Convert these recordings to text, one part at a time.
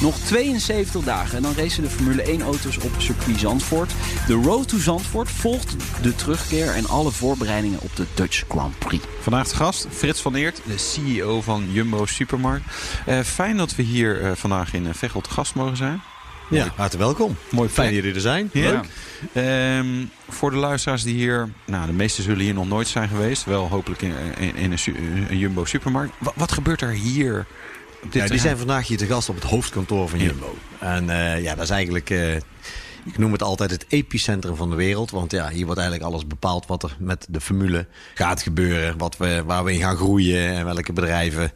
Nog 72 dagen en dan racen de Formule 1-auto's op circuit Zandvoort. De Road to Zandvoort volgt de terugkeer en alle voorbereidingen op de Dutch Grand Prix. Vandaag de gast Frits van Eert, de CEO van Jumbo Supermarkt. Eh, fijn dat we hier eh, vandaag in uh, Veghel te gast mogen zijn. Ja, hartelijk welkom. Mooi Fijn dat jullie er zijn. Ja. Leuk. Ehm, voor de luisteraars die hier, nou de meesten zullen hier nog nooit zijn geweest. Wel hopelijk in, in, in een, Jumbo Supermarkt. Wat, wat gebeurt er hier? Ja, die zijn vandaag hier te gast op het hoofdkantoor van Ja. Jumbo. En eh, ja, dat is eigenlijk, eh, ik noem het altijd het epicentrum van de wereld. Want ja, hier wordt eigenlijk alles bepaald wat er met de formule gaat gebeuren. Wat we, waar we in gaan groeien en welke bedrijven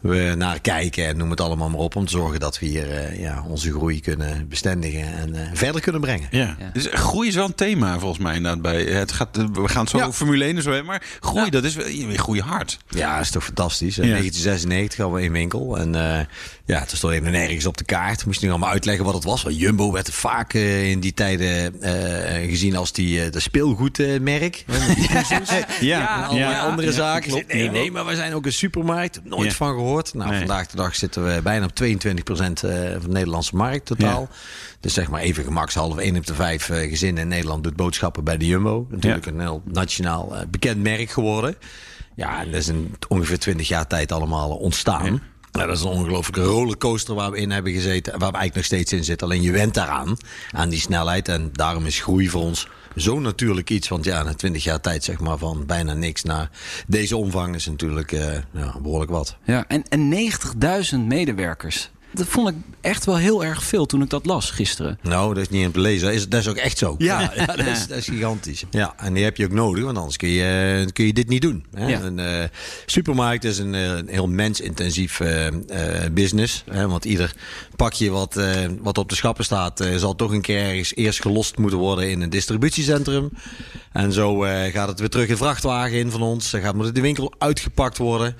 we naar kijken. En noem het allemaal maar op. Om te zorgen dat we hier eh, ja, onze groei kunnen bestendigen en eh, verder kunnen brengen. Ja. Dus groei is wel een thema volgens mij inderdaad. Bij, het gaat, we gaan het zo Ja. over Formule 1 en zo hebben. Maar groei, dat is wel, je groei hard. Ja, dat is toch fantastisch. In Ja. 1996 hadden we in winkel. En eh, ja, toen stond even nergens op de kaart. Moest je nu allemaal uitleggen wat het was. Want Jumbo werd vaak eh, in die tijden eh, gezien als die, eh, de speelgoedmerk. Ja, en allerlei ja. andere Ja, zaken. klopt. nee, Ja. nee, maar we zijn ook een supermarkt. Nooit Ja. van gehoord. Nou, Nee. vandaag de dag zitten we bijna op 22% eh, van de Nederlandse markt totaal. Dus zeg maar even gemakshalve 1 op de 5 eh, gezinnen in Nederland doet boodschappen bij de Jumbo. Natuurlijk een heel nationaal bekend merk geworden. Ja, en dat is in ongeveer 20 jaar tijd allemaal ontstaan. Nou, dat is een ongelooflijke rollercoaster waar we in hebben gezeten. Waar we eigenlijk nog steeds in zitten. Alleen je went daaraan, aan die snelheid. En daarom is groei voor ons zo natuurlijk iets. Want ja, na 20 jaar tijd zeg maar van bijna niks naar deze omvang is natuurlijk eh, behoorlijk wat. Ja, en, en 90.000 medewerkers. Dat vond ik echt wel heel erg veel toen ik dat las gisteren. Nou, dat is niet in te lezen. Dat is, dat is ook echt zo. Ja, ja, dat, is, dat is gigantisch. Ja, en die heb je ook nodig, want anders kun je, eh, kun je dit niet doen. Hè? Ja. Een eh, supermarkt is een, eh, een heel mensintensief eh, business. Hè? Want ieder pakje wat, wat op de schappen staat, zal toch een keer ergens eerst gelost moeten worden in een distributiecentrum. En zo gaat het weer terug in vrachtwagen in van ons. Dan gaat moet het de winkel uitgepakt worden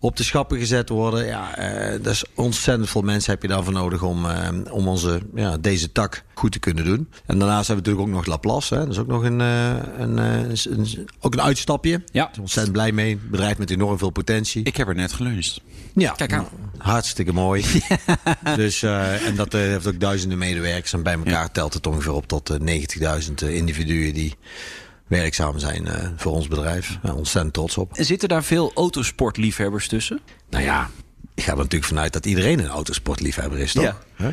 op de schappen gezet worden. Ja, eh dat is ontzettend veel mensen heb je daarvoor nodig om, eh, om onze, ja, deze tak goed te kunnen doen. En daarnaast hebben we natuurlijk ook nog Laplace. Hè. Dat is ook nog een, eh, een, eh, een, een- ook een uitstapje. Ja. Ontzettend blij mee. Een bedrijf met enorm veel potentie. Ik heb er net geluncht. ja, Kijk aan. nou, hartstikke mooi. dus, eh, en dat eh, heeft ook duizenden medewerkers. En bij elkaar telt het ongeveer op tot eh, 90.000 individuen die werkzaam zijn eh, voor ons bedrijf. Ontzettend trots op. En zitten daar veel autosportliefhebbers tussen? Nou ja, ik ga er natuurlijk vanuit dat iedereen een autosportliefhebber is, toch? Ja. Huh?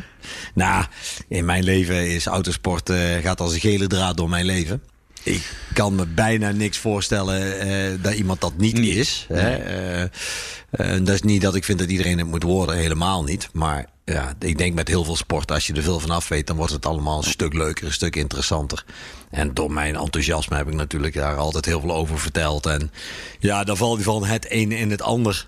Nou, in mijn leven is autosport eh, gaat als een gele draad door mijn leven. Ik kan me bijna niks voorstellen eh, dat iemand dat niet is. Hè? Dat is niet dat ik vind dat iedereen het moet worden, helemaal niet. Maar ja, ik denk met heel veel sport, als je er veel van af weet, dan wordt het allemaal een stuk leuker, een stuk interessanter. En door mijn enthousiasme heb ik natuurlijk daar altijd heel veel over verteld. En ja, dan valt van het een in het ander.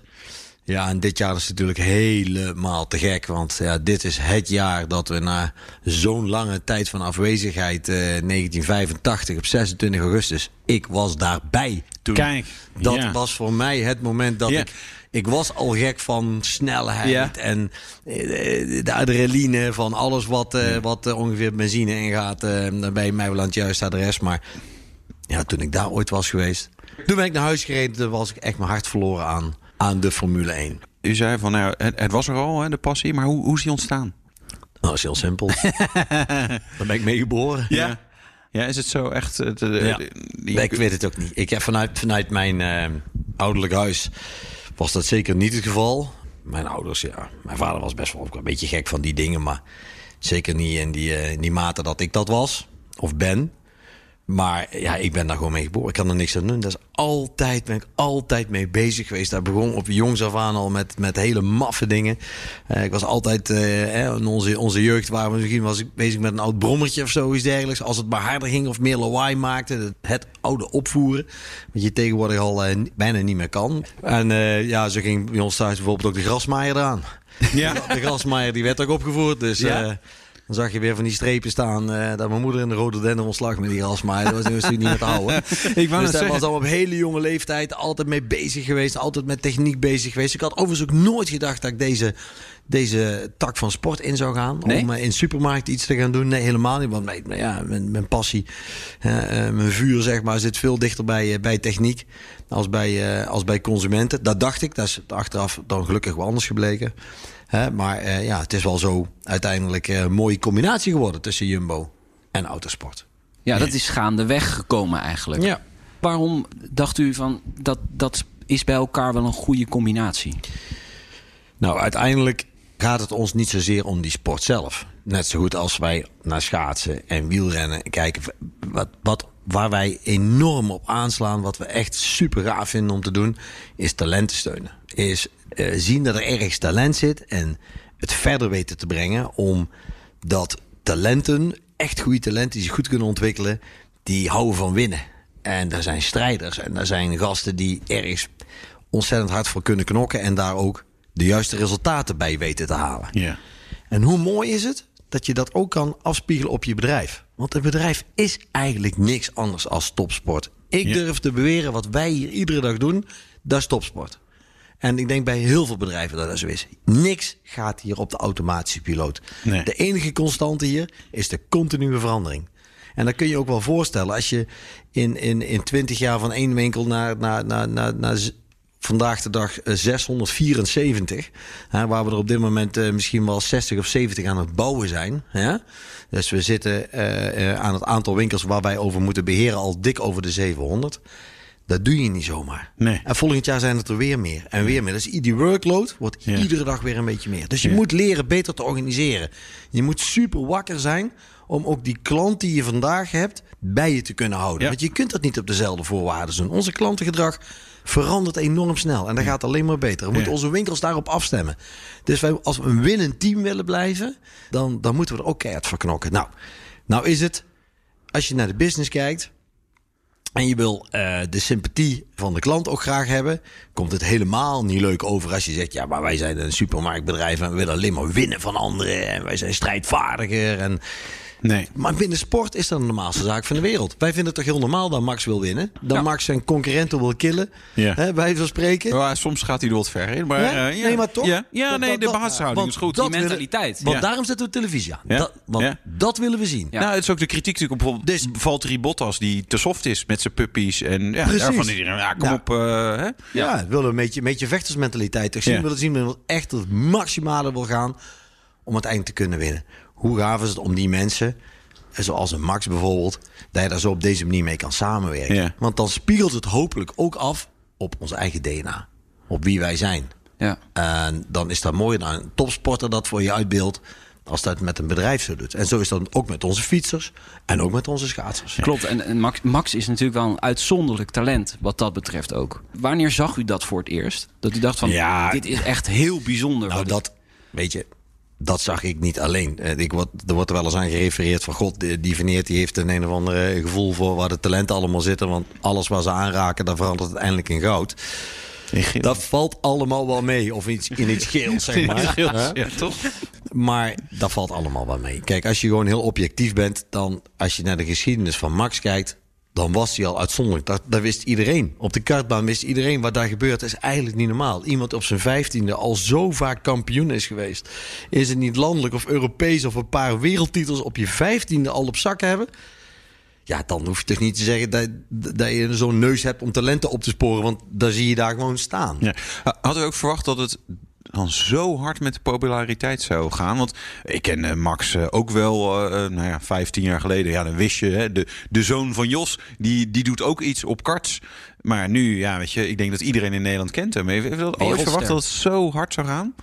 Ja, en dit jaar is het natuurlijk helemaal te gek. Want ja, dit is het jaar dat we na zo'n lange tijd van afwezigheid, eh, 1985 op 26 augustus, ik was daarbij toen. Kijk, dat ja. was voor mij het moment dat Ja. ik. Ik was al gek van snelheid Ja. en eh, de adrenaline van alles wat, eh, wat eh, ongeveer benzine ingaat. dan ben je mij wel aan het juiste adres. Maar ja, toen ik daar ooit was geweest, toen ben ik naar huis gereden. Toen was ik echt mijn hart verloren aan, aan de Formule 1. U zei van, nou, het, het was er al, hè, de passie. Maar hoe, hoe is die ontstaan? Nou, dat is heel simpel. Daar ben ik mee geboren. Ja. Ja, is het zo echt... de- Ja. ik weet het ook niet. Ik heb vanuit, vanuit mijn ouderlijk huis was dat zeker niet het geval. Mijn ouders, ja. Mijn vader was best wel een beetje gek van die dingen. Maar zeker niet in die, eh, in die mate dat ik dat was. Of ben. Maar ja, ik ben daar gewoon mee geboren. Ik kan er niks aan doen. Dat is altijd, ben ik altijd mee bezig geweest. Daar begon op jongs af aan al met, met hele maffe dingen. Eh, ik was altijd, eh, in onze, onze jeugd waren we misschien was ik bezig met een oud brommertje of zoiets dergelijks. Als het maar harder ging of meer lawaai maakte. Het, het oude opvoeren. Wat je tegenwoordig al eh, bijna niet meer kan. En ja, zo ging bij ons thuis bijvoorbeeld ook de grasmaaier eraan. Ja. De grasmaaier die werd ook opgevoerd. Dus Ja. Dan zag je weer van die strepen staan. eh, dat mijn moeder in de rode den ontslag met die. Maar dat was natuurlijk niet meer te houden. Ik dus daar was al op hele jonge leeftijd altijd mee bezig geweest. Altijd met techniek bezig geweest. Ik had overigens ook nooit gedacht dat ik deze, deze tak van sport in zou gaan. Nee? Om eh, in supermarkt iets te gaan doen. Nee, helemaal niet. Want maar ja, mijn, mijn passie, eh, mijn vuur zeg maar, zit veel dichter bij, bij techniek. Als bij, als bij consumenten. Dat dacht ik. Dat is achteraf dan gelukkig wel anders gebleken. Hè, maar eh, ja, het is wel zo uiteindelijk eh, een mooie combinatie geworden tussen Jumbo en autosport. Ja, dat is gaandeweg gekomen eigenlijk. Ja. Waarom dacht u van dat, dat is bij elkaar wel een goede combinatie? Nou, uiteindelijk gaat het ons niet zozeer om die sport zelf. Net zo goed als wij naar schaatsen en wielrennen kijken. Wat, wat, waar wij enorm op aanslaan, wat we echt super gaaf vinden om te doen, is talenten steunen. Is eh, zien dat er ergens talent zit en het verder weten te brengen om dat talenten, echt goede talenten die zich goed kunnen ontwikkelen, die houden van winnen. En daar zijn strijders en daar zijn gasten die ergens ontzettend hard voor kunnen knokken en daar ook de juiste resultaten bij weten te halen. Ja. En hoe mooi is het dat je dat ook kan afspiegelen op je bedrijf? Want een bedrijf is eigenlijk niks anders als topsport. Ik Ja. durf te beweren wat wij hier iedere dag doen, dat is topsport. En ik denk bij heel veel bedrijven dat dat zo is. Niks gaat hier op de automatische piloot. Nee. De enige constante hier is de continue verandering. En dat kun je ook wel voorstellen als je in, in, in 20 jaar van één winkel naar, naar, naar, naar, naar vandaag de dag eh, 674, hè, waar we er op dit moment eh, misschien wel 60 of 70 aan het bouwen zijn. Hè? Dus we zitten eh, eh, aan het aantal winkels waar wij over moeten beheren al dik over de 700. Dat doe je niet zomaar. Nee. En volgend jaar zijn het er weer meer en weer meer. Dus die workload wordt Ja. iedere dag weer een beetje meer. Dus je Ja. moet leren beter te organiseren. Je moet super wakker zijn om ook die klant die je vandaag hebt bij je te kunnen houden. Ja. Want je kunt dat niet op dezelfde voorwaarden doen. Onze klantengedrag verandert enorm snel en dat gaat alleen maar beter. We moeten onze winkels daarop afstemmen. Dus wij, als we een winnend team willen blijven, dan, dan moeten we er ook keihard voor knokken. Nou, nou is het, als je naar de business kijkt, en je wil eh, de sympathie van de klant ook graag hebben, komt het helemaal niet leuk over als je zegt: Ja, maar wij zijn een supermarktbedrijf en we willen alleen maar winnen van anderen en wij zijn strijdvaardiger. En... Nee. Maar binnen sport is dat de normaalste zaak van de wereld. Wij vinden het toch heel normaal dat Max wil winnen, dat Ja. Max zijn concurrenten wil killen, Ja. hè, bij van spreken. Ja, soms gaat hij er wat ver in. Maar, Ja? eh, ja. Nee, maar toch? Ja, ja Dat- nee, dat- de dat- basishouding is goed. Die willen- mentaliteit. Want Ja. daarom zetten we televisie aan. Ja. Dat, want Ja. dat willen we zien. Ja. Nou, het is ook de kritiek natuurlijk op bijvoorbeeld Dus- Valtteri Bottas... die te soft is met zijn puppies. En ja, Precies. daarvan iedereen, ja, kom Ja. op. eh, hè? Ja, we willen een beetje, een beetje vechtersmentaliteit toch zien. Ja. We willen zien dat echt het maximale wil gaan om uiteindelijk te kunnen winnen. Hoe gaaf is het om die mensen, eh, zoals een Max bijvoorbeeld, dat je daar zo op deze manier mee kan samenwerken. Ja. Want dan spiegelt het hopelijk ook af op ons eigen DNA. Op wie wij zijn. Ja. En dan is dat mooi dan een topsporter dat voor je uitbeeldt. Als dat met een bedrijf zo doet. En zo is dat ook met onze fietsers en ook met onze schaatsers. Klopt, en, en Max, Max is natuurlijk wel een uitzonderlijk talent wat dat betreft ook. Wanneer zag u dat voor het eerst? Dat u dacht van, Ja. dit is echt heel bijzonder. Nou, ik- dat, weet je, dat zag ik niet alleen. Eh, Ik word, er wordt er wel eens aan gerefereerd van... God, die Veneert die heeft een een of andere gevoel voor waar de talenten allemaal zitten. Want alles waar ze aanraken, daar verandert het uiteindelijk in goud. Dat valt allemaal wel mee. Of iets, in iets geels, zeg maar. Hè? Ja, toch? Maar dat valt allemaal wel mee. Kijk, als je gewoon heel objectief bent... dan als je naar de geschiedenis van Max kijkt... dan was hij al uitzonderlijk. Dat, dat wist iedereen. Op de kartbaan wist iedereen wat daar gebeurt. Is eigenlijk niet normaal. Iemand op zijn vijftiende al zo vaak kampioen is geweest. Is het niet landelijk of Europees... of een paar wereldtitels op je vijftiende al op zak hebben... Ja, dan hoef je toch niet te zeggen dat, dat je zo'n neus hebt om talenten op te sporen. Want dan zie je daar gewoon staan. Ja. Hadden we ook verwacht dat het dan zo hard met de populariteit zou gaan? Want ik ken Max eh, ook wel, eh, eh, nou ja, 15 jaar geleden. Ja, dan wist je, hè, de, de zoon van Jos, die, die doet ook iets op karts. Maar nu, ja, weet je, ik denk dat iedereen in Nederland kent hem. Heeft je dat ooit verwacht dat het zo hard zou gaan?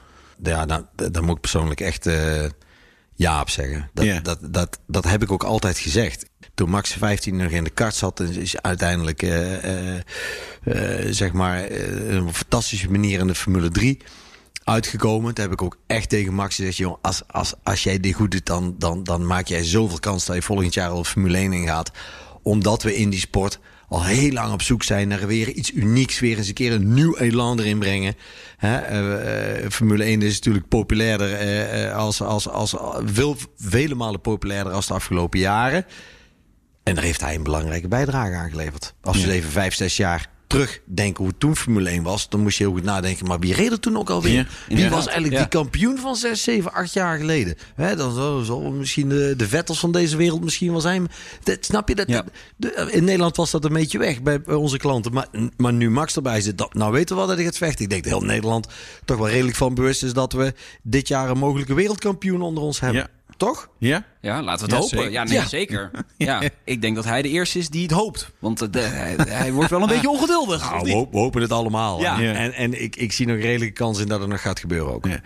Ja, nou, d- daar moet ik persoonlijk echt ja op zeggen. Dat, dat, dat, dat heb ik ook altijd gezegd. Toen Max 15 nog in de kart zat, is- uiteindelijk zeg maar een fantastische manier in de Formule 3 uitgekomen. Toen heb ik ook echt tegen Max gezegd: joh, als, als, als jij dit goed doet, dan, dan, dan maak jij zoveel kans dat je volgend jaar al de Formule 1 ingaat. Omdat we in die sport al heel lang op zoek zijn naar weer iets unieks. Weer eens een keer een nieuw elan erin brengen. Hè, eh, eh, Formule 1 is natuurlijk populairder eh, als, als, als, veel, vele malen populairder als de afgelopen jaren. En daar heeft hij een belangrijke bijdrage aan geleverd. Als we even vijf, zes jaar terugdenken hoe het toen Formule 1 was... dan moest je heel goed nadenken, maar wie reed er toen ook alweer? Ja, wie was eigenlijk ja. die kampioen van zes, zeven, acht jaar geleden? Hè, dan zal, misschien de, de Vettels van deze wereld misschien wel zijn. Dat, snap je? Dat, Ja. in Nederland was dat een beetje weg bij, bij onze klanten. Maar, maar nu Max erbij zit, dat, nou weten we wel dat hij gaat vechten. Ik denk dat heel Nederland toch wel redelijk van bewust is... dat we dit jaar een mogelijke wereldkampioen onder ons hebben. Toch? Ja? Ja, laten we het Ja, hopen. zeker. Ja, nee, Ja. zeker. Ja, ik denk dat hij de eerste is die het hoopt. Want eh, de- hij, hij wordt wel een beetje ongeduldig. Nou, we, ho- we hopen het allemaal. Ja. En, Ja. en, en ik, ik zie nog redelijke kans in dat het nog gaat gebeuren ook. Ja.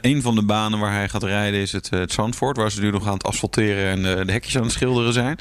Een van de banen waar hij gaat rijden is het, eh, het Zandvoort, waar ze nu nog aan het asfalteren en eh, de hekjes aan het schilderen zijn.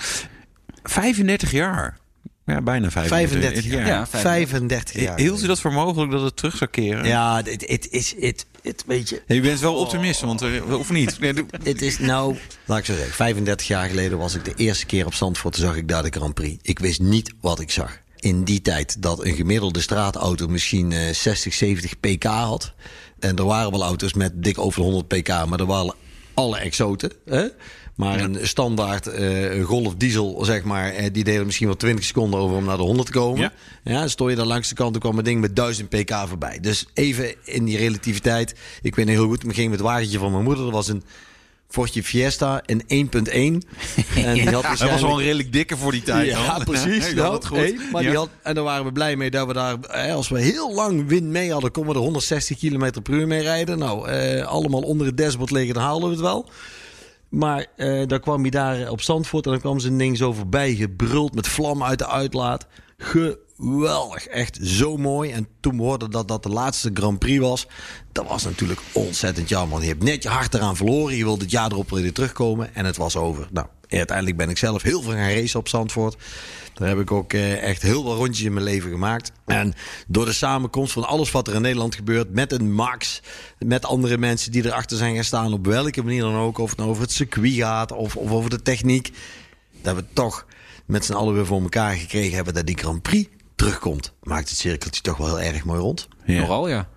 35 jaar. Ja, bijna 35, 35 jaar. Ja, 35 jaar. Hield u dat voor mogelijk dat het terug zou keren? Ja, het, het is... Het, het, weet je... Je bent wel optimist, want, eh, of niet? Het is nou, laat ik zo zeggen, 35 jaar geleden was ik de eerste keer op Zandvoort. Toen zag ik daar de Grand Prix. Ik wist niet wat ik zag. In die tijd dat een gemiddelde straatauto misschien eh, 60, 70 pk had. En er waren wel auto's met dik over de 100 pk, maar er waren alle exoten. Hè? Maar een standaard eh, Golf diesel, zeg maar, eh, die deden misschien wel 20 seconden over om naar de 100 te komen. Ja. Ja, stond je daar langs de kant, toen kwam een ding met 1000 pk voorbij. Dus even in die relativiteit. Ik weet niet heel goed, ik ging met het wagentje van mijn moeder. Dat was een Fortje Fiesta in 1.1. En die had Hij was wel een redelijk dikke voor die tijd. ja, precies. Nou, het goed. hey, maar Ja. die had, en daar waren we blij mee dat we daar, eh, als we heel lang wind mee hadden, konden we er 160 km per uur mee rijden. Nou, eh, allemaal onder het dashboard liggen, dan haalden we het wel. Maar eh dan kwam hij daar op Zandvoort en dan kwam zijn ding zo voorbij, gebruld met vlam uit de uitlaat. Geweldig, echt zo mooi. En toen we hoorden dat dat de laatste Grand Prix was, dat was natuurlijk ontzettend jammer. Want je hebt net je hart eraan verloren, je wilde het jaar erop weer terugkomen en het was over. Nou, uiteindelijk ben ik zelf heel veel gaan racen op Zandvoort. Daar heb ik ook eh, echt heel veel rondjes in mijn leven gemaakt. En door de samenkomst van alles wat er in Nederland gebeurt, met een Max, met andere mensen die erachter zijn gaan staan, op welke manier dan ook, of het nou over het circuit gaat of, of over de techniek, dat we toch met z'n allen weer voor elkaar gekregen hebben dat die Grand Prix terugkomt. Maakt het cirkeltje toch wel heel erg mooi rond. Ja. Nogal, ja.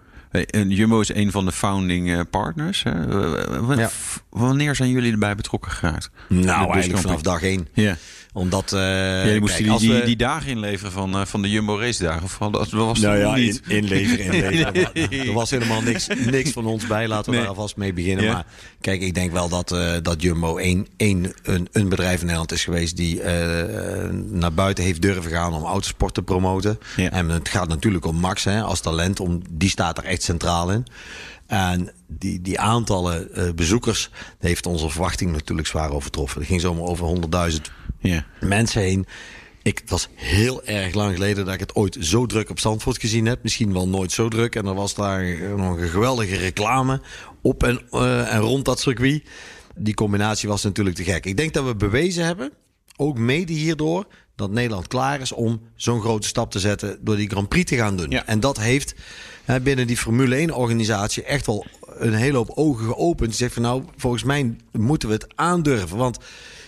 Jumbo is een van de founding eh, partners. Hè? W- w- Ja. f- Wanneer zijn jullie erbij betrokken geraakt? Nou, eigenlijk vanaf dag één. Ja. Omdat. eh Ja, je moest kijk, die, als die, we- die dagen inleveren van, eh, van de Jumbo race dagen. Of dat was Nou ja, niet. in, inleveren, inleveren. er was helemaal niks, niks van ons bij. Laten we Nee. daar alvast mee beginnen. Ja. Maar kijk, ik denk wel dat, eh, dat Jumbo één, één, een, een bedrijf in Nederland is geweest... die eh, naar buiten heeft durven gaan om autosport te promoten. Ja. En het gaat natuurlijk om Max hè, als talent. Om, die staat er echt centraal in. En die, die aantallen eh, bezoekers heeft onze verwachting natuurlijk zwaar overtroffen. Het ging zomaar over 100.000 Ja. mensen heen. Ik, het was heel erg lang geleden dat ik het ooit zo druk op Zandvoort gezien heb. Misschien wel nooit zo druk. En er was daar nog een geweldige reclame op en, eh, en rond dat circuit. Die combinatie was natuurlijk te gek. Ik denk dat we bewezen hebben, ook mede hierdoor, dat Nederland klaar is om zo'n grote stap te zetten door die Grand Prix te gaan doen. Ja. En dat heeft binnen die Formule 1 organisatie echt wel een hele hoop ogen geopend. Die zegt van nou, volgens mij moeten we het aandurven. Want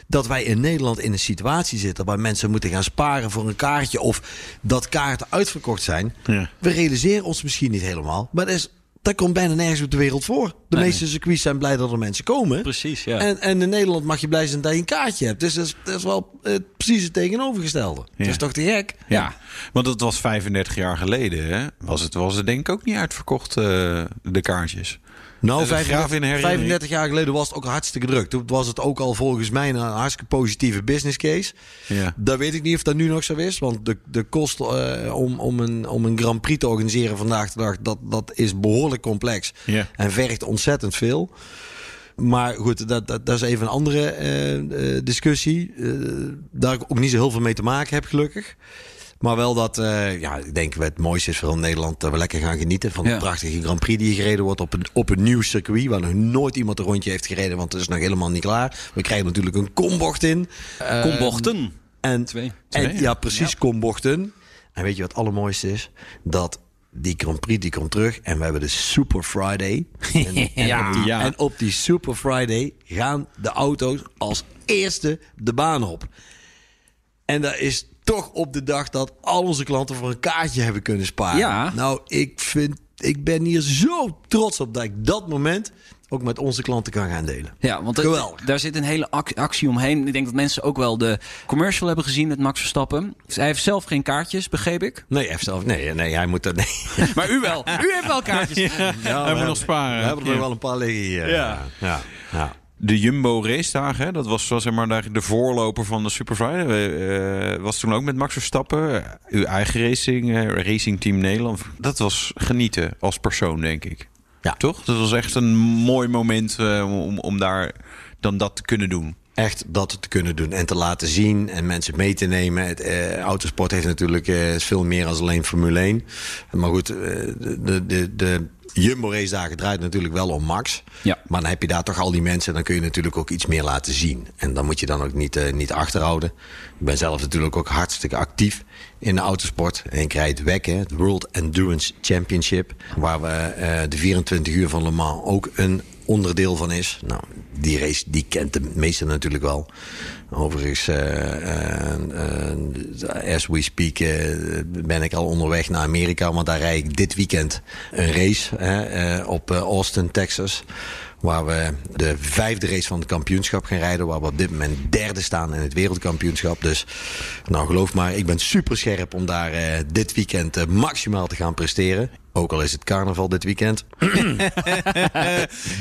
dat wij in Nederland in een situatie zitten waar mensen moeten gaan sparen voor een kaartje of dat kaarten uitverkocht zijn. Ja. We realiseren ons misschien niet helemaal, maar dat, is, dat komt bijna nergens op de wereld voor. De meeste circuits zijn blij dat er mensen komen. Precies, ja. En, en in Nederland mag je blij zijn dat je een kaartje hebt. Dus dat is, dat is wel eh, precies het tegenovergestelde. Dat is toch te gek? Ja, want dat was 35 jaar geleden. Hè? Was, het, was het denk ik ook niet uitverkocht, eh, de kaartjes. Nou, Dat is een graaf in 35, herinnering. 35 jaar geleden was het ook hartstikke druk. Toen was het ook al volgens mij een hartstikke positieve business case. Ja. Dat weet ik niet of dat nu nog zo is. Want de, de kost eh, om, om, een, om een Grand Prix te organiseren vandaag de dag... dat, dat is behoorlijk complex. Ja. En vergt ontzettend veel. Maar goed, dat, dat, dat is even een andere eh, eh, discussie. eh, daar ik ook niet zo heel veel mee te maken heb, gelukkig. Maar wel dat, ja, ik denk het mooiste is voor Nederland dat we lekker gaan genieten van de Ja. prachtige Grand Prix die gereden wordt op een, op een nieuw circuit. Waar nog nooit iemand een rondje heeft gereden, want het is nog helemaal niet klaar. We krijgen natuurlijk een kombocht in. Kombochten. en, Twee. en Twee, ja. ja, precies, kombochten. En weet je wat het allermooiste is? Dat die Grand Prix die komt terug en we hebben de Super Friday. En, op die, Ja. en op die Super Friday gaan de auto's als eerste de baan op. En dat is toch op de dag dat al onze klanten voor een kaartje hebben kunnen sparen. Ja. Nou, ik vind, ik ben hier zo trots op dat ik dat moment ook met onze klanten kan gaan delen. Ja, want er- daar zit een hele ac- actie omheen. Ik denk dat mensen ook wel de commercial hebben gezien met Max Verstappen. Hij heeft zelf geen kaartjes, begreep ik. Nee, hij heeft zelf, nee, nee, hij moet dat. Nee. Maar u wel. U heeft wel kaartjes. Ja, we nog hebben- sparen. We hebben er Ja. nog wel een paar liggen hier. Ja. ja, ja. De Jumbo race dagen, hè, dat was, was zeg maar de- voorloper van de Super Friday. Eh, was toen ook met Max Verstappen. uw eigen racing, eh, Racing Team Nederland. Dat was genieten als persoon, denk ik. Ja. Toch? Dat was echt een mooi moment eh, om, om daar dan dat te kunnen doen. echt dat te kunnen doen en te laten zien en mensen mee te nemen. Het, eh, autosport heeft natuurlijk eh, veel meer dan alleen Formule 1. Maar goed, eh, de, de, de Jumbo race dagen draait natuurlijk wel om Max. Ja. Maar dan heb je daar toch al die mensen. Dan kun je natuurlijk ook iets meer laten zien. En dan moet je dan ook niet, eh, niet achterhouden. Ik ben zelf natuurlijk ook hartstikke actief in de autosport. En ik rijd hè, het World Endurance Championship. Waar we eh, de 24 uur van Le Mans ook een onderdeel van is. Nou, die race die kent de meeste natuurlijk wel. Overigens, eh, eh, as we speak, ben ik al onderweg naar Amerika. Want daar rijd ik dit weekend een race hè, op Austin, Texas. Waar we de vijfde race van het kampioenschap gaan rijden. Waar we op dit moment derde staan in het wereldkampioenschap. Dus nou geloof maar, ik ben super scherp om daar dit weekend maximaal te gaan presteren. Ook al is het carnaval dit weekend.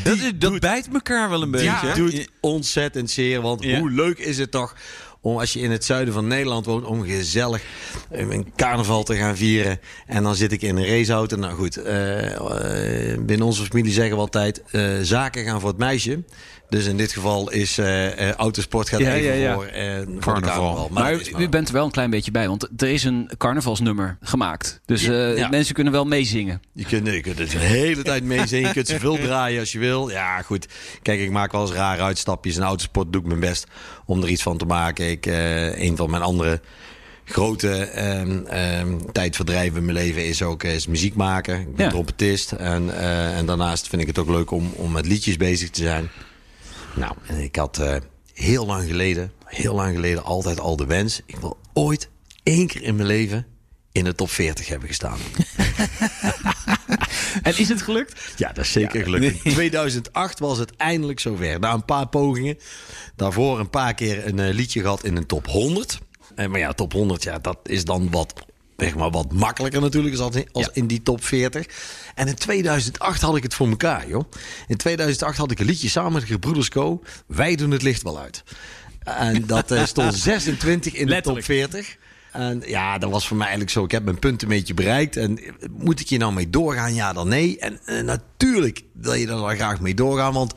Dat, is, dat bijt elkaar wel een beetje. Ja, doet ontzettend zeer. Want Ja. hoe leuk is het toch om als je in het zuiden van Nederland woont... om gezellig een carnaval te gaan vieren. En dan zit ik in een raceauto. Nou goed, eh, eh, binnen onze familie zeggen we altijd... eh, zaken gaan voor het meisje. Dus in dit geval is eh, eh, autosport gaat Ja, even ja, ja. voor, eh, Carnaval. Maar, u, u bent er wel een klein beetje bij, want er is een carnavalsnummer gemaakt. Dus eh, Ja. mensen kunnen wel meezingen. Je kunt, je kunt het de hele tijd mee zijn. Je kunt zoveel draaien als je wil. Ja, goed. Kijk, ik maak wel eens rare uitstapjes. In autosport doe ik mijn best om er iets van te maken. Ik, eh, een van mijn andere grote ehm, ehm, tijdverdrijven in mijn leven is ook is muziek maken. Ik ben Ja. trompetist. En, eh, en daarnaast vind ik het ook leuk om, om met liedjes bezig te zijn. Nou, en ik had eh, heel lang geleden, heel lang geleden altijd al de wens. Ik wil ooit één keer in mijn leven in de top 40 hebben gestaan. En is het gelukt? Ja, dat is zeker gelukt. In 2008 was het eindelijk zover. Na een paar pogingen. Daarvoor een paar keer een eh, liedje gehad in een top 100. Eh, maar ja, top 100, ja, dat is dan wat, zeg maar, wat makkelijker natuurlijk als, in, als Ja. in die top 40. En in 2008 had ik het voor elkaar, joh. In 2008 had ik een liedje samen met de Gebroeders Co. Wij doen het licht wel uit. En dat eh, stond 26 in de top Letterlijk. 40. En ja, dat was voor mij eigenlijk zo. Ik heb mijn punt een beetje bereikt. En eh, moet ik hier nou mee doorgaan? Ja, dan nee. En eh, natuurlijk wil je er dan graag mee doorgaan. Want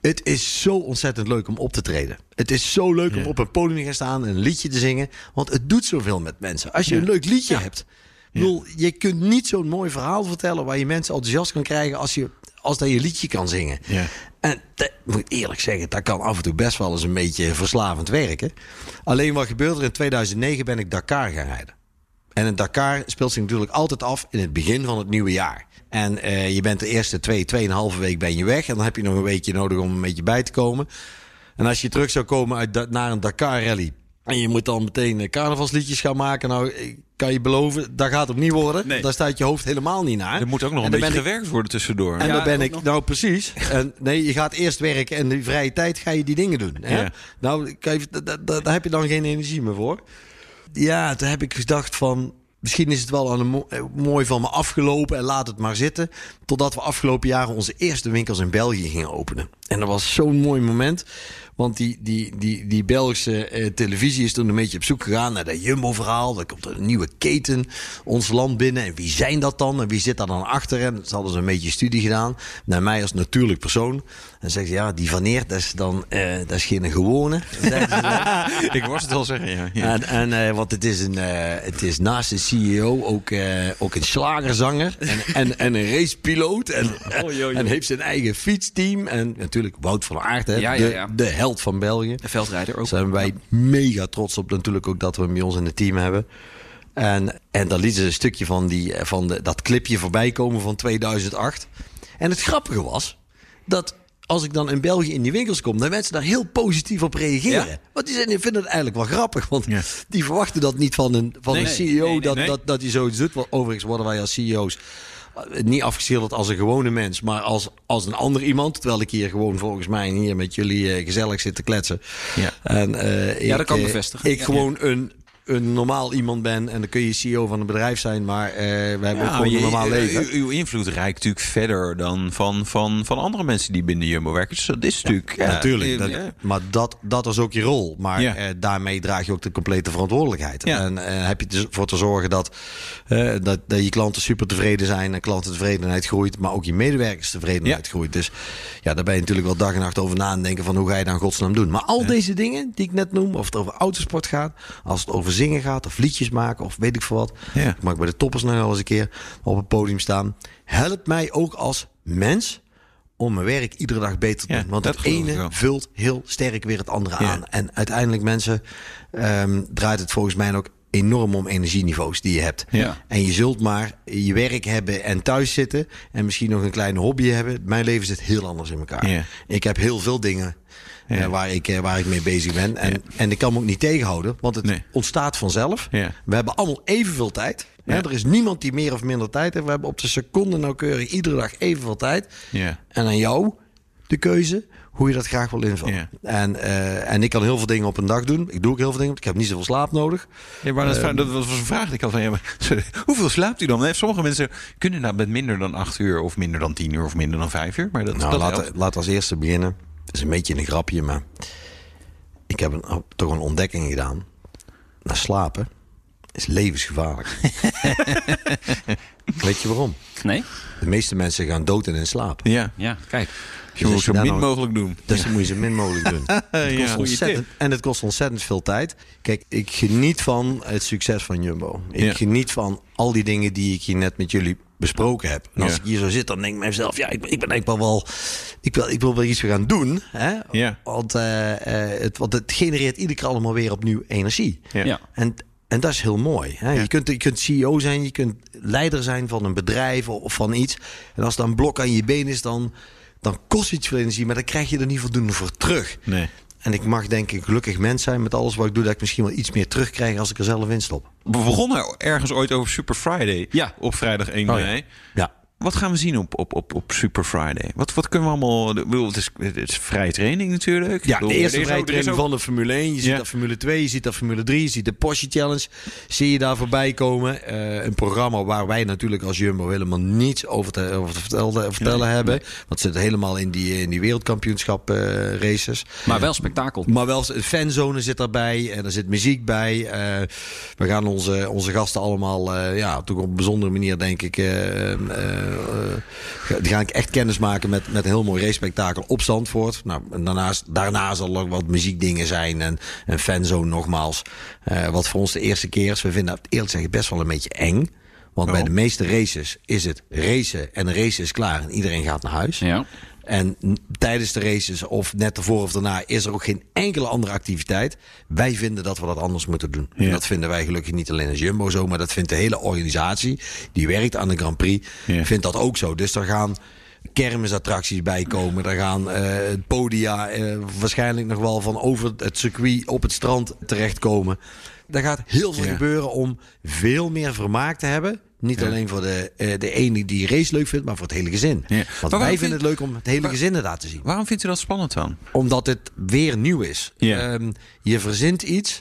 het is zo ontzettend leuk om op te treden. Het is zo leuk om op een podium te gaan staan en een liedje te zingen. Want het doet zoveel met mensen. Als je een leuk liedje hebt. Bedoel, je kunt niet zo'n mooi verhaal vertellen waar je mensen enthousiast kan krijgen als, je, als dat je liedje kan zingen. Ja. En dat, moet ik eerlijk zeggen, dat kan af en toe best wel eens een beetje verslavend werken. Alleen wat gebeurde er in 2009 ben ik Dakar gaan rijden. En een Dakar speelt zich natuurlijk altijd af in het begin van het nieuwe jaar. En eh, je bent de eerste twee, tweeënhalve week ben je weg. En dan heb je nog een weekje nodig om een beetje bij te komen. En als je terug zou komen uit, naar een Dakar rally. En je moet dan meteen eh, carnavalsliedjes gaan maken. Nou, ik kan je beloven, dat gaat het niet worden. Nee. Daar staat je hoofd helemaal niet naar. Er moet ook nog En een dan beetje ben ik- gewerkt worden tussendoor. en Ja, dan ben ik, nog. nou precies. En nee, je gaat eerst werken en in de vrije tijd ga je die dingen doen. Hè? Ja. Nou, daar heb je dan geen energie meer voor. Ja, toen heb ik gedacht van, misschien is het wel aan eh, mooi van me afgelopen en laat het maar zitten. Totdat we afgelopen jaren onze eerste winkels in België gingen openen. En dat was zo'n mooi moment. Want die, die, die, die Belgische eh, televisie is toen een beetje op zoek gegaan naar dat Jumbo-verhaal. Er komt een nieuwe keten ons land binnen. En wie zijn dat dan? En wie zit daar dan achter? En ze hadden ze een beetje studie gedaan. Naar mij als natuurlijk persoon. En zeggen ze, ja, die Van Eert, dat is dan eh, dat is geen gewone. ik was het al zeggen, ja. ja. En, en eh, want het is, een, het is naast de CEO ook, ook een slagerzanger en, en, en een racepiloot. En, en heeft zijn eigen fietsteam. En natuurlijk Wout van Aert, hè, Ja, ja, de, de held van België. De veldrijder ook. Zijn wij mega trots op natuurlijk ook dat we hem bij ons in het team hebben. En, en dan lieten ze een stukje van, die, van de, dat clipje voorbij komen van 2008. En het grappige was dat als ik dan in België in die winkels kom, dat mensen daar heel positief op reageren. Ja. Want die, zijn, die vinden het eigenlijk wel grappig. Want Ja. die verwachten dat niet van een, van Nee, een CEO nee, nee, dat, nee. Dat, dat hij zoiets doet. Want Overigens worden wij als CEO's niet afgeschilderd als een gewone mens, maar als, als een ander iemand. Terwijl ik hier gewoon volgens mij hier met jullie eh, gezellig zit te kletsen. Ja. En, eh, Ja, ik, dat kan eh, bevestigen. Ik Ja. gewoon een, een normaal iemand ben. En dan kun je CEO van een bedrijf zijn, maar eh, wij hebben ook gewoon een normaal je- leven. uw- Uw invloed reikt natuurlijk verder dan van, van, van andere mensen die binnen Jumbo werken. Dus dat is natuurlijk... Ja, natuurlijk. eh, Dat-. Maar dat, dat is ook je rol. Maar eh, daarmee draag je ook de complete verantwoordelijkheid. En eh, heb je ervoor te zorgen dat, eh, dat, dat je klanten super tevreden zijn en klantentevredenheid groeit, maar ook je medewerkers tevredenheid groeit. Dus ja, daar ben je natuurlijk wel dag en nacht over na en denken van hoe ga je dan godsnaam doen. Maar al deze dingen die ik net noem, of het over autosport gaat, als het over zingen gaat of liedjes maken of weet ik veel wat. Ja. Ik mag bij de toppers nog wel eens een keer op het podium staan. Helpt mij ook als mens om mijn werk iedere dag beter te Ja, doen. Want het ene vult heel sterk weer het andere Ja. aan. En uiteindelijk, mensen, ehm, draait het volgens mij ook enorm om energieniveaus die je hebt. Ja. En je zult maar je werk hebben en thuis zitten en misschien nog een kleine hobby hebben. Mijn leven zit heel anders in elkaar. Ja. Ik heb heel veel dingen eh, Ja. waar, ik, eh, waar ik mee bezig ben. En, en ik kan me ook niet tegenhouden, want het Nee. ontstaat vanzelf. Ja. We hebben allemaal evenveel tijd. Ja. Er is niemand die meer of minder tijd heeft. We hebben op de seconde nauwkeurig iedere dag evenveel tijd. Ja. En aan jou de keuze hoe je dat graag wil invullen. Ja. En, eh, en ik kan heel veel dingen op een dag doen. Ik doe ook heel veel dingen. want Ik heb niet zoveel slaap nodig. Ja, maar dat, Ehm. dat was een vraag die ik had van, ja, maar, sorry, hoeveel slaapt u dan? Nee, Sommige mensen kunnen nou met minder dan acht uur of minder dan tien uur of minder dan vijf uur. Maar dat, Nou, dat laat, laat als eerste beginnen. Het is een beetje een grapje, maar ik heb een, oh, toch een ontdekking gedaan. Naar slapen is levensgevaarlijk. Weet je waarom? Nee? De meeste mensen gaan dood in hun slaap. Ja, Ja, kijk. je moet zo min nou- mogelijk doen. Dus dat moet je zo min mogelijk doen. Het kost Ja. ontzettend, en het kost ontzettend veel tijd. Kijk, ik geniet van het succes van Jumbo. Ik Ja. geniet van al die dingen die ik hier net met jullie besproken heb. En als Ja. ik hier zo zit, dan denk ik mezelf... ja, ik, ben- ik ben eigenlijk wel wel... Ik wil, ik wil wel iets gaan doen. Hè? Ja. Want, eh, eh, het, want het genereert iedere keer allemaal weer opnieuw energie. Ja. Ja. En, en dat is heel mooi. Hè? Ja. Je, kunt, je kunt CEO zijn, je kunt leider zijn van een bedrijf of van iets. En als dan een blok aan je been is, dan, dan kost iets veel energie. Maar dan krijg je er niet voldoende voor terug. Nee. En ik mag denk ik gelukkig mens zijn met alles wat ik doe... dat ik misschien wel iets meer terugkrijg als ik er zelf in stop. We begonnen ergens ooit over Super Friday. Ja. Op vrijdag 1 Oh ja. mei. Ja. Wat gaan we zien op, op, op, op Super Friday? Wat, wat kunnen we allemaal... Bedoel, het, is, het is vrije training natuurlijk. Ja, bedoel, de eerste er is vrije training ook- van de Formule 1. Je ziet Ja. dat Formule 2, je ziet dat Formule 3, je ziet de Porsche Challenge. Zie je daar voorbij komen. Eh, een programma waar wij natuurlijk als Jumbo helemaal niets over te, over te vertellen, vertellen hebben. Want het zit helemaal in die, in die wereldkampioenschap eh, races. Maar wel spektakel. Maar wel een fanzone zit daarbij en er zit muziek bij. Eh, we gaan onze, onze gasten allemaal, eh, ja, toch op een bijzondere manier, denk ik. Eh, eh, ga ik echt kennis maken met, met een heel mooi race-spektakel op Zandvoort. Nou, en daarnaast, daarna zal er wat muziekdingen zijn en een fanzone nogmaals. Eh, wat voor ons de eerste keer is. We vinden het eerlijk gezegd best wel een beetje eng. Want bij de meeste races is het racen en de race is klaar en iedereen gaat naar huis. Ja. En tijdens de races of net ervoor of daarna is er ook geen enkele andere activiteit. Wij vinden dat we dat anders moeten doen. En dat vinden wij gelukkig niet alleen als Jumbo zo, maar dat vindt de hele organisatie die werkt aan de Grand Prix, Ja. vindt dat ook zo. Dus er gaan kermisattracties bij komen. Er gaan het podia eh, waarschijnlijk nog wel van over het circuit op het strand terechtkomen. Er gaat heel veel Ja. gebeuren om veel meer vermaak te hebben. Niet Ja. alleen voor de, eh, de ene die race leuk vindt, maar voor het hele gezin. Ja. Want wij vind- vinden het leuk om het hele Waar- gezin te zien. Waarom vindt u dat spannend dan? Omdat het weer nieuw is. Ja. Ehm, je verzint iets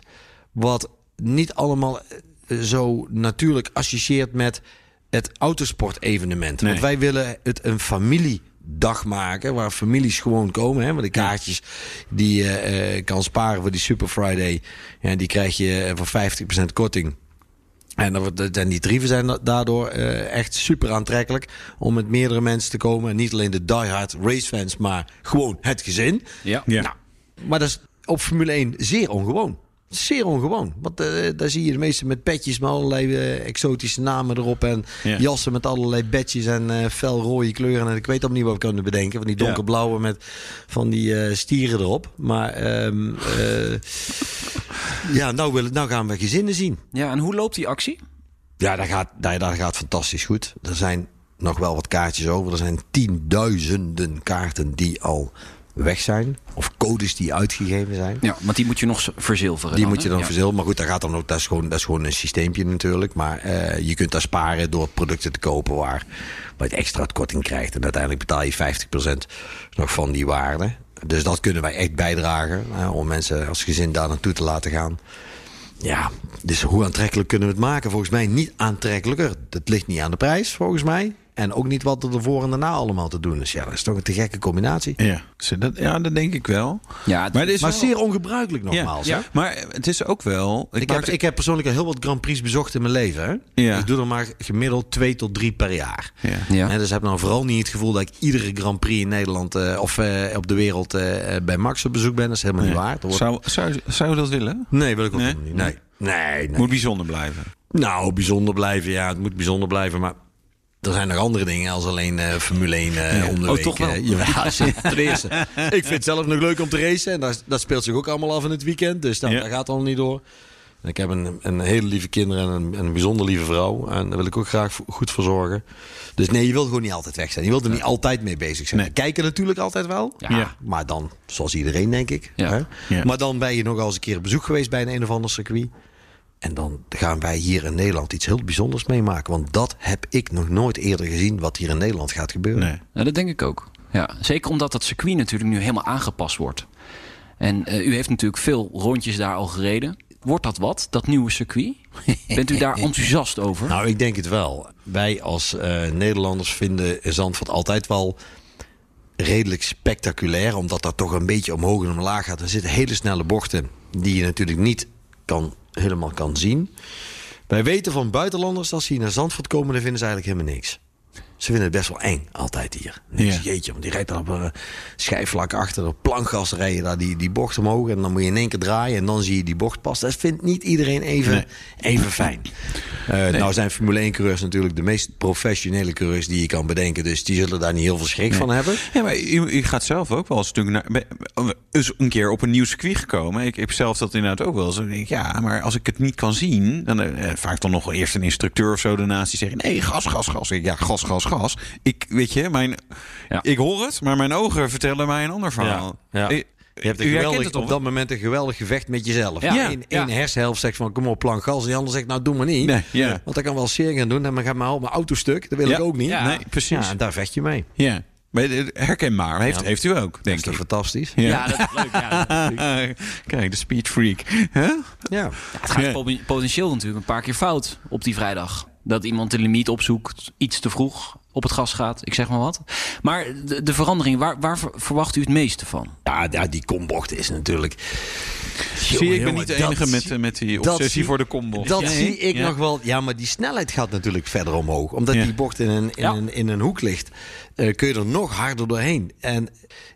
wat niet allemaal eh, zo natuurlijk associeert met het autosportevenement. Nee. Want wij willen het een familiedag maken waar families gewoon komen. Hè? Want de kaartjes die je eh, kan sparen voor die Super Friday, ja, die krijg je voor 50% korting. En, die tarieven zijn da- daardoor eh, echt super aantrekkelijk om met meerdere mensen te komen. En niet alleen de diehard racefans, maar gewoon het gezin. Ja. Ja. Nou, maar dat is op Formule 1 zeer ongewoon. Zeer ongewoon. Want eh, daar zie je de meeste met petjes met allerlei eh, exotische namen erop. En Ja. jassen met allerlei badges en eh felrode kleuren. En ik weet ook niet wat we kunnen bedenken. Van die Ja. donkerblauwe met van die stieren erop. Maar ehm, eh, ja, nou, willen, nou gaan we gezinnen zien. Ja, en hoe loopt die actie? Ja, dat gaat, dat, dat gaat fantastisch goed. Er zijn nog wel wat kaartjes over. Er zijn tienduizenden kaarten die al weg zijn. Of codes die uitgegeven zijn. Ja, want die moet je nog verzilveren. Die dan, moet je dan Ja. verzilveren. Maar goed, dat, gaat dan ook, dat, is gewoon, dat is gewoon een systeempje natuurlijk. Maar eh, je kunt daar sparen door producten te kopen waar, waar je extra korting krijgt. En uiteindelijk betaal je 50% nog van die waarde. Dus dat kunnen wij echt bijdragen. om mensen als gezin daar naartoe te laten gaan. Ja, dus hoe aantrekkelijk kunnen we het maken? Volgens mij niet aantrekkelijker. Het ligt niet aan de prijs, volgens mij. En ook niet wat er ervoor en daarna allemaal te doen is. Ja, dat is toch een te gekke combinatie. Ja, dat, ja, dat denk ik wel. Ja, het- maar het is Maar wel- zeer ongebruikelijk nogmaals. Ja, maar het is ook wel. Ik, Ik heb, ik heb persoonlijk al heel wat Grand Prix bezocht in mijn leven. Hè? Ja. Ik doe er maar gemiddeld twee tot drie per jaar. ja. Ja. Hè, dus heb nou vooral niet het gevoel dat ik iedere Grand Prix in Nederland eh, of eh, op de wereld eh, bij Max op bezoek ben. Dat is helemaal niet waar. Wordt- Zou, zou, zou je dat willen? Nee, wil ik ook Nee? niet. Nee. Nee, nee. Moet bijzonder blijven. Nou, bijzonder blijven. Ja, het moet bijzonder blijven. Maar er zijn nog andere dingen als alleen eh, Formule 1 eh, om de Oh, week. toch wel? eh, ja, ten eerste. Ik vind het zelf nog leuk om te racen. En dat, dat speelt zich ook allemaal af in het weekend. Dus dat, Ja. dat gaat al niet door. En ik heb een, een hele lieve kinderen en een, een bijzonder lieve vrouw. En daar wil ik ook graag goed voor zorgen. Dus nee, je wilt gewoon niet altijd weg zijn. Je wilt er niet altijd mee bezig zijn. Nee. Kijken natuurlijk altijd wel. Ja. Maar dan, zoals iedereen denk ik. Ja. Hè? Ja. Maar dan ben je nog eens een keer op bezoek geweest bij een, een of ander circuit. En dan gaan wij hier in Nederland iets heel bijzonders meemaken. Want dat heb ik nog nooit eerder gezien wat hier in Nederland gaat gebeuren. Nee. Dat denk ik ook. Ja, zeker omdat dat circuit natuurlijk nu helemaal aangepast wordt. En eh, u heeft natuurlijk veel rondjes daar al gereden. Wordt dat wat, dat nieuwe circuit? Bent u daar enthousiast over? Nou, ik denk het wel. Wij als eh, Nederlanders vinden Zandvoort altijd wel redelijk spectaculair. Omdat dat toch een beetje omhoog en omlaag gaat. Er zitten hele snelle bochten die je natuurlijk niet kan, helemaal kan zien. Wij weten van buitenlanders, als ze hier naar Zandvoort komen, dan vinden ze eigenlijk helemaal niks. Ze vinden het best wel eng, altijd hier. Je, Ja. Jeetje, want die rijdt dan op een schijfvlak achter, op plankgas rijden daar die, die bocht omhoog. En dan moet je in één keer draaien en dan zie je die bocht pas. Dat vindt niet iedereen even, Nee. even fijn. Eh, Nou zijn Formule 1 coureurs natuurlijk de meest professionele coureurs die je kan bedenken. Dus die zullen daar niet heel veel schrik van hebben. Ja, maar u, u gaat zelf ook wel eens natuurlijk naar, eens een keer op een nieuw circuit gekomen. Ik heb zelf dat inderdaad ook wel eens. Denk ja, maar als ik het niet kan zien, dan eh, vaak dan nog wel eerst een instructeur of zo daarnaast die zegt: nee, gas, gas, gas. Ja, gas, gas, gas. Ik weet je, mijn, Ja. ik hoor het, maar mijn ogen vertellen mij een ander verhaal. Ja, ja. Je hebt een geweldig, het op dat moment een geweldig gevecht met jezelf. Ja. Eén Ja. één hersenhelft zegt van kom op plank gas. En die ander zegt nou doe maar niet. Nee, ja. Want dat kan wel zeer gaan doen. En dan gaat mijn, mijn auto stuk. Dat wil Ja. ik ook niet. Ja. Nee, precies. En daar vecht je mee. Ja. Maar, Herkenbaar. Heeft, Ja. heeft u ook, Dat denk is ik. fantastisch? ja. dat is leuk. Ja. Kijk, de speed freak. Huh? Ja. Het gaat potentieel natuurlijk een paar keer fout op die vrijdag. Dat iemand de limiet opzoekt, iets te vroeg op het gas gaat. Ik zeg maar wat. Maar de, de verandering, waar, waar ver- verwacht u het meeste van? Ja, ja, die kombocht is natuurlijk... Zie je, ik ben Jongen, niet de dat enige met, zie- eh, met die obsessie zie- voor de combo. Dat Ja, zie ik ja. nog wel. Ja, maar die snelheid gaat natuurlijk verder omhoog. Omdat Ja. die bocht in een, in Ja. een, in een hoek ligt, eh, kun je er nog harder doorheen. En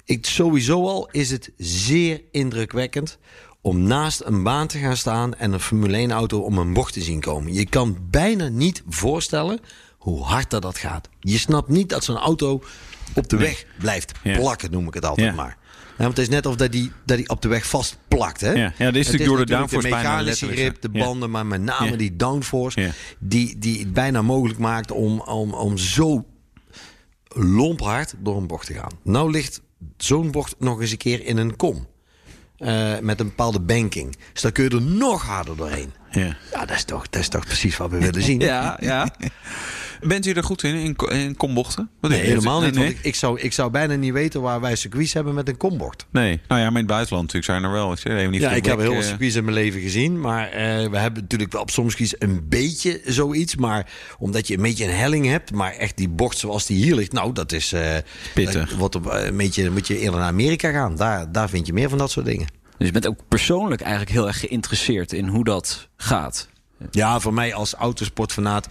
ik, sowieso al is het zeer indrukwekkend om naast een baan te gaan staan en een Formule 1 auto om een bocht te zien komen. Je kan bijna niet voorstellen hoe hard dat, dat gaat. Je snapt niet dat zo'n auto op de weg blijft Ja. plakken, noem ik het altijd Ja. maar. Ja, want het is net of dat die, dat die op de weg vastplakt. Hè? Ja, ja, dit is Het natuurlijk door de downforce bijna mechanische grip, de banden, maar met name die downforce... Die, die het bijna mogelijk maakt om, om, om zo lomphard door een bocht te gaan. Nou ligt zo'n bocht nog eens een keer in een kom. Eh, met een bepaalde banking. Dus dan kun je er nog harder doorheen. Ja. Ja, dat is toch, dat is toch precies wat we willen zien. Ja, ja. Bent u er goed in, in, in kombochten? Wat Nee, helemaal niet. Nee, Want ik, ik, zou, ik zou bijna niet weten waar wij circuits hebben met een kombocht. nee. Nou ja, maar in het buitenland natuurlijk zijn er wel. Ik zeg even niet Ja, ik heb heel veel eh, circuits in mijn leven gezien. Maar eh, we hebben natuurlijk wel op sommige circuits een beetje zoiets. Maar omdat je een beetje een helling hebt. Maar echt die bocht zoals die hier ligt. Nou, dat is... eh, Pittig. dat wordt op, een beetje, moet je eerder naar Amerika gaan. Daar, daar vind je meer van dat soort dingen. Dus je bent ook persoonlijk eigenlijk heel erg geïnteresseerd in hoe dat gaat. Ja, voor mij als autosportfanaat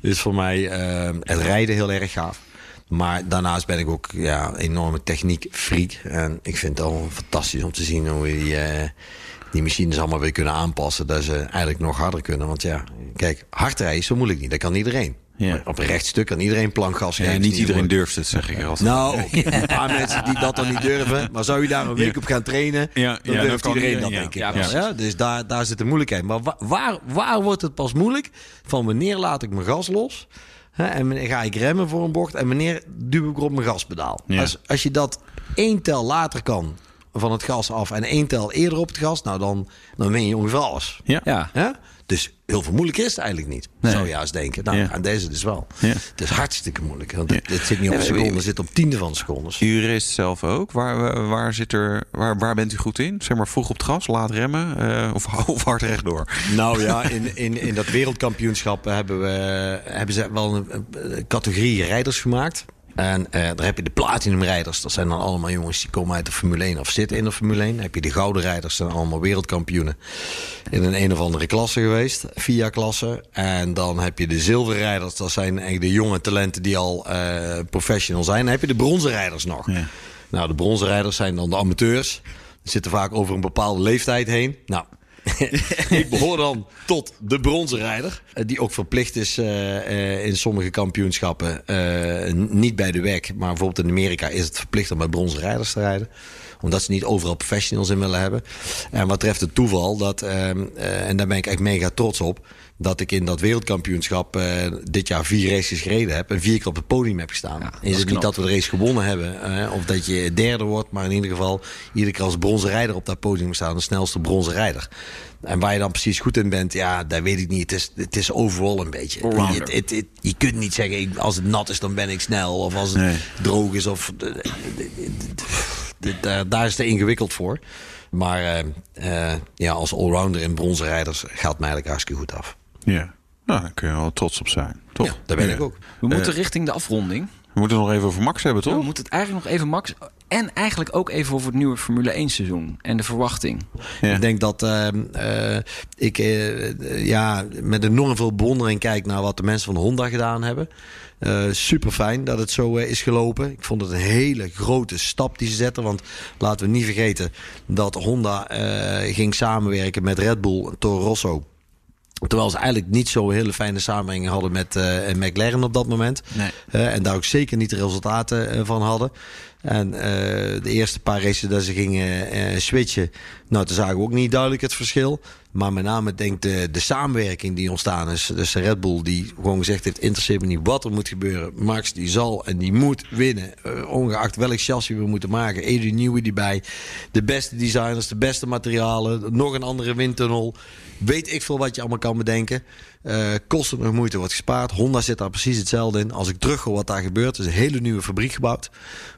is voor mij eh, het rijden heel erg gaaf. Maar daarnaast ben ik ook ja, enorme techniekfreak. En ik vind het al fantastisch om te zien hoe die, eh, die machines allemaal weer kunnen aanpassen. Dat ze eigenlijk nog harder kunnen. Want ja, kijk, hard rijden is zo moeilijk niet. Dat kan iedereen. Ja. Op een rechtstuk kan iedereen plankgas Ja, geven. niet iedereen durft het, zeg ik er altijd. Nou, een paar mensen die dat dan niet durven. Maar zou je daar een week Ja. op gaan trainen, Ja, dan ja, dan durft iedereen dat, ja. denk ik. Ja, ja? Dus daar, daar zit de moeilijkheid. Maar wa- waar, waar wordt het pas moeilijk? Van wanneer laat ik mijn gas los? Hè, en ga ik remmen voor een bocht? En wanneer duw ik op mijn gaspedaal? Ja. Als, als je dat één tel later kan van het gas af en één tel eerder op het gas, nou dan, dan win je ongeveer alles. Ja. Ja. Dus heel veel moeilijker is het eigenlijk niet. Nee. Zou je juist denken. Nou, Ja. aan deze dus wel. Ja. Het is hartstikke moeilijk. Want het, het zit niet op Ja, een seconde, we- het zit op tiende van secondes. U race zelf ook. Waar, waar, zit er, waar, waar bent u goed in? Zeg maar vroeg op het gas, laat remmen eh, of, of hard rechtdoor? Nou ja, in, in, in dat wereldkampioenschap hebben, we, hebben ze wel een, een categorie rijders gemaakt. En eh, daar heb je de platinum rijders. Dat zijn dan allemaal jongens die komen uit de Formule 1 of zitten in de Formule 1. Dan heb je de gouden rijders. Dat zijn allemaal wereldkampioenen. In een een of andere klasse geweest. Via klasse. En dan heb je de zilveren rijders. Dat zijn eigenlijk de jonge talenten die al eh, professional zijn. Dan heb je de bronzen rijders nog. Ja. Nou, de bronzen rijders zijn dan de amateurs. Die zitten vaak over een bepaalde leeftijd heen. Nou, ik behoor dan tot de bronzen rijder. eh, Die ook verplicht is eh, eh, in sommige kampioenschappen. niet bij de WEC, maar bijvoorbeeld in Amerika is het verplicht om bij bronzen rijders te rijden. Omdat ze niet overal professionals in willen hebben. En wat treft het toeval, dat, ehm, eh, en daar ben ik echt mega trots op. Dat ik in dat wereldkampioenschap eh, dit jaar vier races gereden heb. En vier keer op het podium heb gestaan. is het niet dat we de race gewonnen hebben. eh, of dat je derde wordt. Maar in ieder geval iedere keer als bronzen rijder op dat podium staan. De snelste bronzen rijder. En waar je dan precies goed in bent, ja, dat weet ik niet. Het is, het is overal een beetje. Je, het, het- je kunt niet zeggen, als het nat is, dan ben ik snel. Of als het Nee. droog is. Of, daar, daar is het ingewikkeld voor. Maar eh, ja, als allrounder in bronzen rijders gaat mij eigenlijk hartstikke goed af. Ja. Nou, daar kun je wel trots op zijn. Toch? Ja, daar ben Ja. ik ook. We moeten richting de afronding. We moeten het nog even over Max hebben, toch? We moeten het eigenlijk nog even, Max. En eigenlijk ook even over het nieuwe Formule 1 seizoen. En de verwachting. Ja. Ik denk dat ehm, eh, ik eh, ja, met enorm veel bewondering kijk naar wat de mensen van Honda gedaan hebben. super fijn dat het zo eh, is gelopen. Ik vond het een hele grote stap die ze zetten. Want laten we niet vergeten dat Honda eh, ging samenwerken met Red Bull en Toro Rosso. Terwijl ze eigenlijk niet zo hele fijne samenwerking hadden met eh, McLaren op dat moment. Nee. Eh, en daar ook zeker niet de resultaten eh, van hadden. En de eerste paar races dat ze gingen switchen, nou, toen zagen we ook niet duidelijk het verschil. Maar met name denk ik de, de samenwerking die ontstaan is. Dus de Red Bull die gewoon gezegd heeft, interesseert me niet wat er moet gebeuren. Max die zal en die moet winnen. ongeacht welk chassis we moeten maken. Adrian Newey die bij. De beste designers, de beste materialen. Nog een andere windtunnel. Weet ik veel wat je allemaal kan bedenken. Kosten nog moeite wordt gespaard. Honda zit daar precies hetzelfde in. Als ik terughoor wat daar gebeurt. Is een hele nieuwe fabriek gebouwd.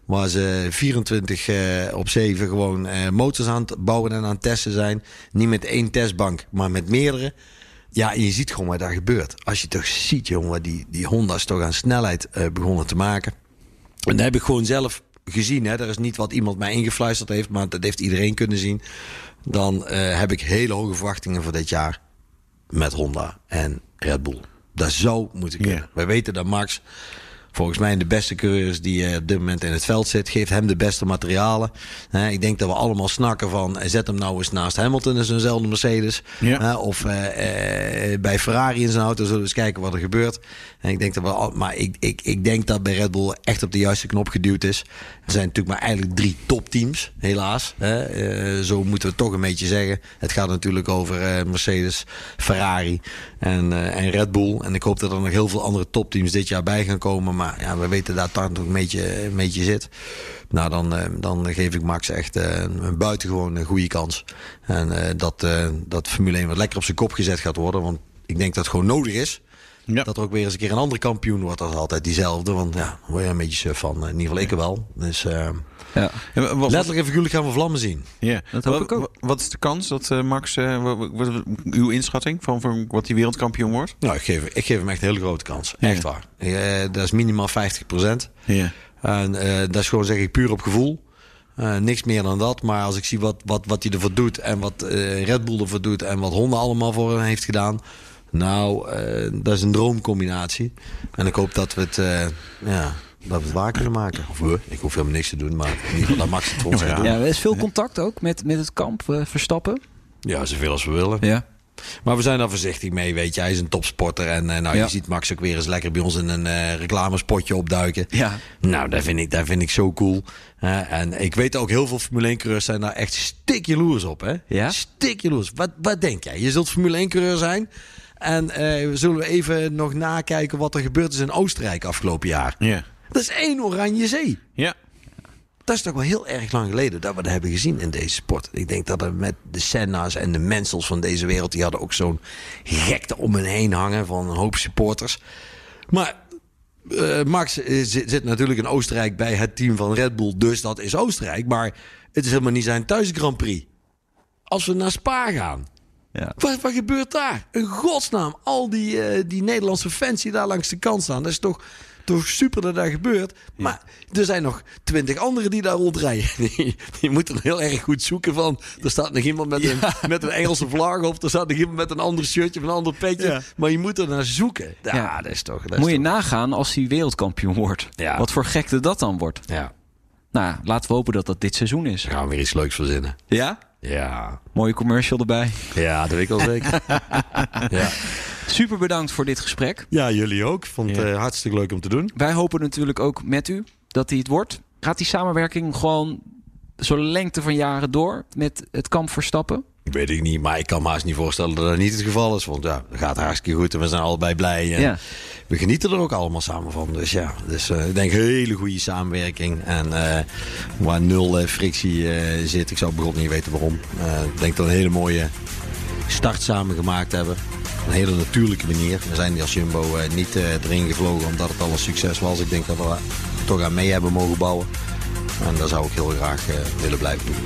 Waar ze 24 eh, op 7 gewoon eh, motors aan het bouwen en aan het testen zijn. Niet met één testbank, maar met meerdere. Ja, en je ziet gewoon wat daar gebeurt. Als je toch ziet, jongen, die, die Honda's toch aan snelheid begonnen te maken. En dat heb ik gewoon zelf gezien. Hè. Dat is niet wat iemand mij ingefluisterd heeft, maar dat heeft iedereen kunnen zien. Dan eh, heb ik hele hoge verwachtingen voor dit jaar met Honda en Red Bull. Dat zou moeten kunnen. Ja. Wij weten dat Max volgens mij de beste coureur is die eh, op dit moment in het veld zit. Geeft hem de beste materialen. Ik denk dat we allemaal snakken van eh, zet hem nou eens naast Hamilton in zo'nzelfde Mercedes. Ja. Of eh, bij Ferrari in zijn auto zullen we eens kijken wat er gebeurt. En ik denk dat we al, maar ik, ik, ik denk dat bij Red Bull echt op de juiste knop geduwd is. Er zijn natuurlijk maar eigenlijk drie topteams, helaas. Hè. Eh, zo moeten we het toch een beetje zeggen. Het gaat natuurlijk over eh, Mercedes, Ferrari en, eh, en Red Bull. En ik hoop dat er nog heel veel andere topteams dit jaar bij gaan komen. Maar ja, we weten dat daar nog een beetje, een beetje zit. Nou, dan, dan geef ik Max echt een buitengewoon een goede kans. En dat, dat Formule 1 wat lekker op zijn kop gezet gaat worden. Want ik denk dat het gewoon nodig is. Ja. Dat er ook weer eens een keer een andere kampioen wordt als altijd diezelfde. Want ja, word je een beetje suf van. In ieder geval ik er wel. Dus eh, Ja. Letterlijk en figuurlijk gaan we vlammen zien. Ja. Dat hoop wat, ik ook. Wat, is de kans dat eh, Max, eh, wat, uw inschatting van, van wat hij wereldkampioen wordt? Nou, ik geef, ik geef hem echt een hele grote kans. Ja. Echt waar. Eh, dat is minimaal 50 Ja. En eh, dat is gewoon zeg ik puur op gevoel. Eh, niks meer dan dat. Maar als ik zie wat, wat, wat hij ervoor doet en wat eh, Red Bull ervoor doet en wat Honda allemaal voor hem heeft gedaan. Nou, eh, dat is een droomcombinatie. En ik hoop dat we het, eh, ja, dat we het waar kunnen maken. Of we, ik hoef helemaal niks te doen, maar in ieder geval dat Max het voor ons Ja, doen. ja, er is veel contact ook met, met het kamp eh, Verstappen. Ja, zoveel als we willen. Ja. Maar we zijn daar voorzichtig mee, weet je. Hij is een topsporter. En nou, Ja. je ziet Max ook weer eens lekker bij ons in een eh, reclamespotje opduiken. Ja. Nou, dat vind ik, dat vind ik zo cool. Hè. en ik weet ook, heel veel Formule 1-coureurs zijn daar echt stik jaloers op. Hè? Ja? Stik jaloers. Wat, wat denk jij? Je zult Formule 1-coureur zijn. En eh, zullen we even nog nakijken wat er gebeurd is in Oostenrijk afgelopen jaar. Ja. Dat is één oranje zee. Ja. Dat is toch wel heel erg lang geleden dat we dat hebben gezien in deze sport. Ik denk dat er met de Senna's en de Mensels van deze wereld... die hadden ook zo'n gekte om hen heen hangen van een hoop supporters. Maar eh, Max eh, zit, zit natuurlijk in Oostenrijk bij het team van Red Bull. Dus dat is Oostenrijk. Maar het is helemaal niet zijn thuis Grand Prix. Als we naar Spa gaan... Ja. Wat, wat gebeurt daar? In godsnaam, al die, eh, die Nederlandse fans die daar langs de kant staan. Dat is toch, toch super dat dat gebeurt. Maar er zijn nog twintig anderen die daar rondrijden. Die, die moeten heel erg goed zoeken van... Er staat nog iemand met, een, met een Engelse vlag op. Er staat nog iemand met een ander shirtje of een ander petje. Ja. Maar je moet er naar zoeken. Ja, dat is toch... Dat is Moet je toch- nagaan als hij wereldkampioen wordt. Wat voor gekte dat dan wordt. Ja, Nou, laten we hopen dat dat dit seizoen is. gaan we weer iets leuks verzinnen. Ja? Ja, Mooie commercial erbij. ja dat weet ik al zeker. ja. Super bedankt voor dit gesprek. ja, jullie ook. Vond het eh, hartstikke leuk om te doen. Wij hopen natuurlijk ook met u dat hij het wordt. Gaat die samenwerking gewoon zo lengte van jaren door met het kamp Verstappen? Weet ik niet, maar ik kan me haast niet voorstellen dat dat niet het geval is. Want ja, het gaat hartstikke goed en we zijn allebei blij. En Ja. We genieten er ook allemaal samen van. Dus ja, dus, eh, ik denk hele goede samenwerking. En eh, waar nul eh, frictie zit. Ik zou bijvoorbeeld niet weten waarom. Ik denk dat we een hele mooie start samen gemaakt hebben. Op een hele natuurlijke manier. We zijn als Jumbo niet erin gevlogen omdat het al een succes was. Ik denk dat we toch aan mee hebben mogen bouwen. En dat zou ik heel graag willen blijven doen.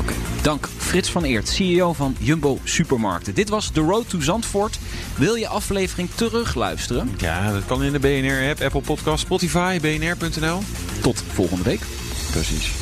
Oké. Dank Frits van Eert, CEO van Jumbo Supermarkten. Dit was The Road to Zandvoort. Wil je aflevering terugluisteren? Ja, dat kan in de BNR-app, Apple Podcast, Spotify, bnr.nl. Tot volgende week. Precies.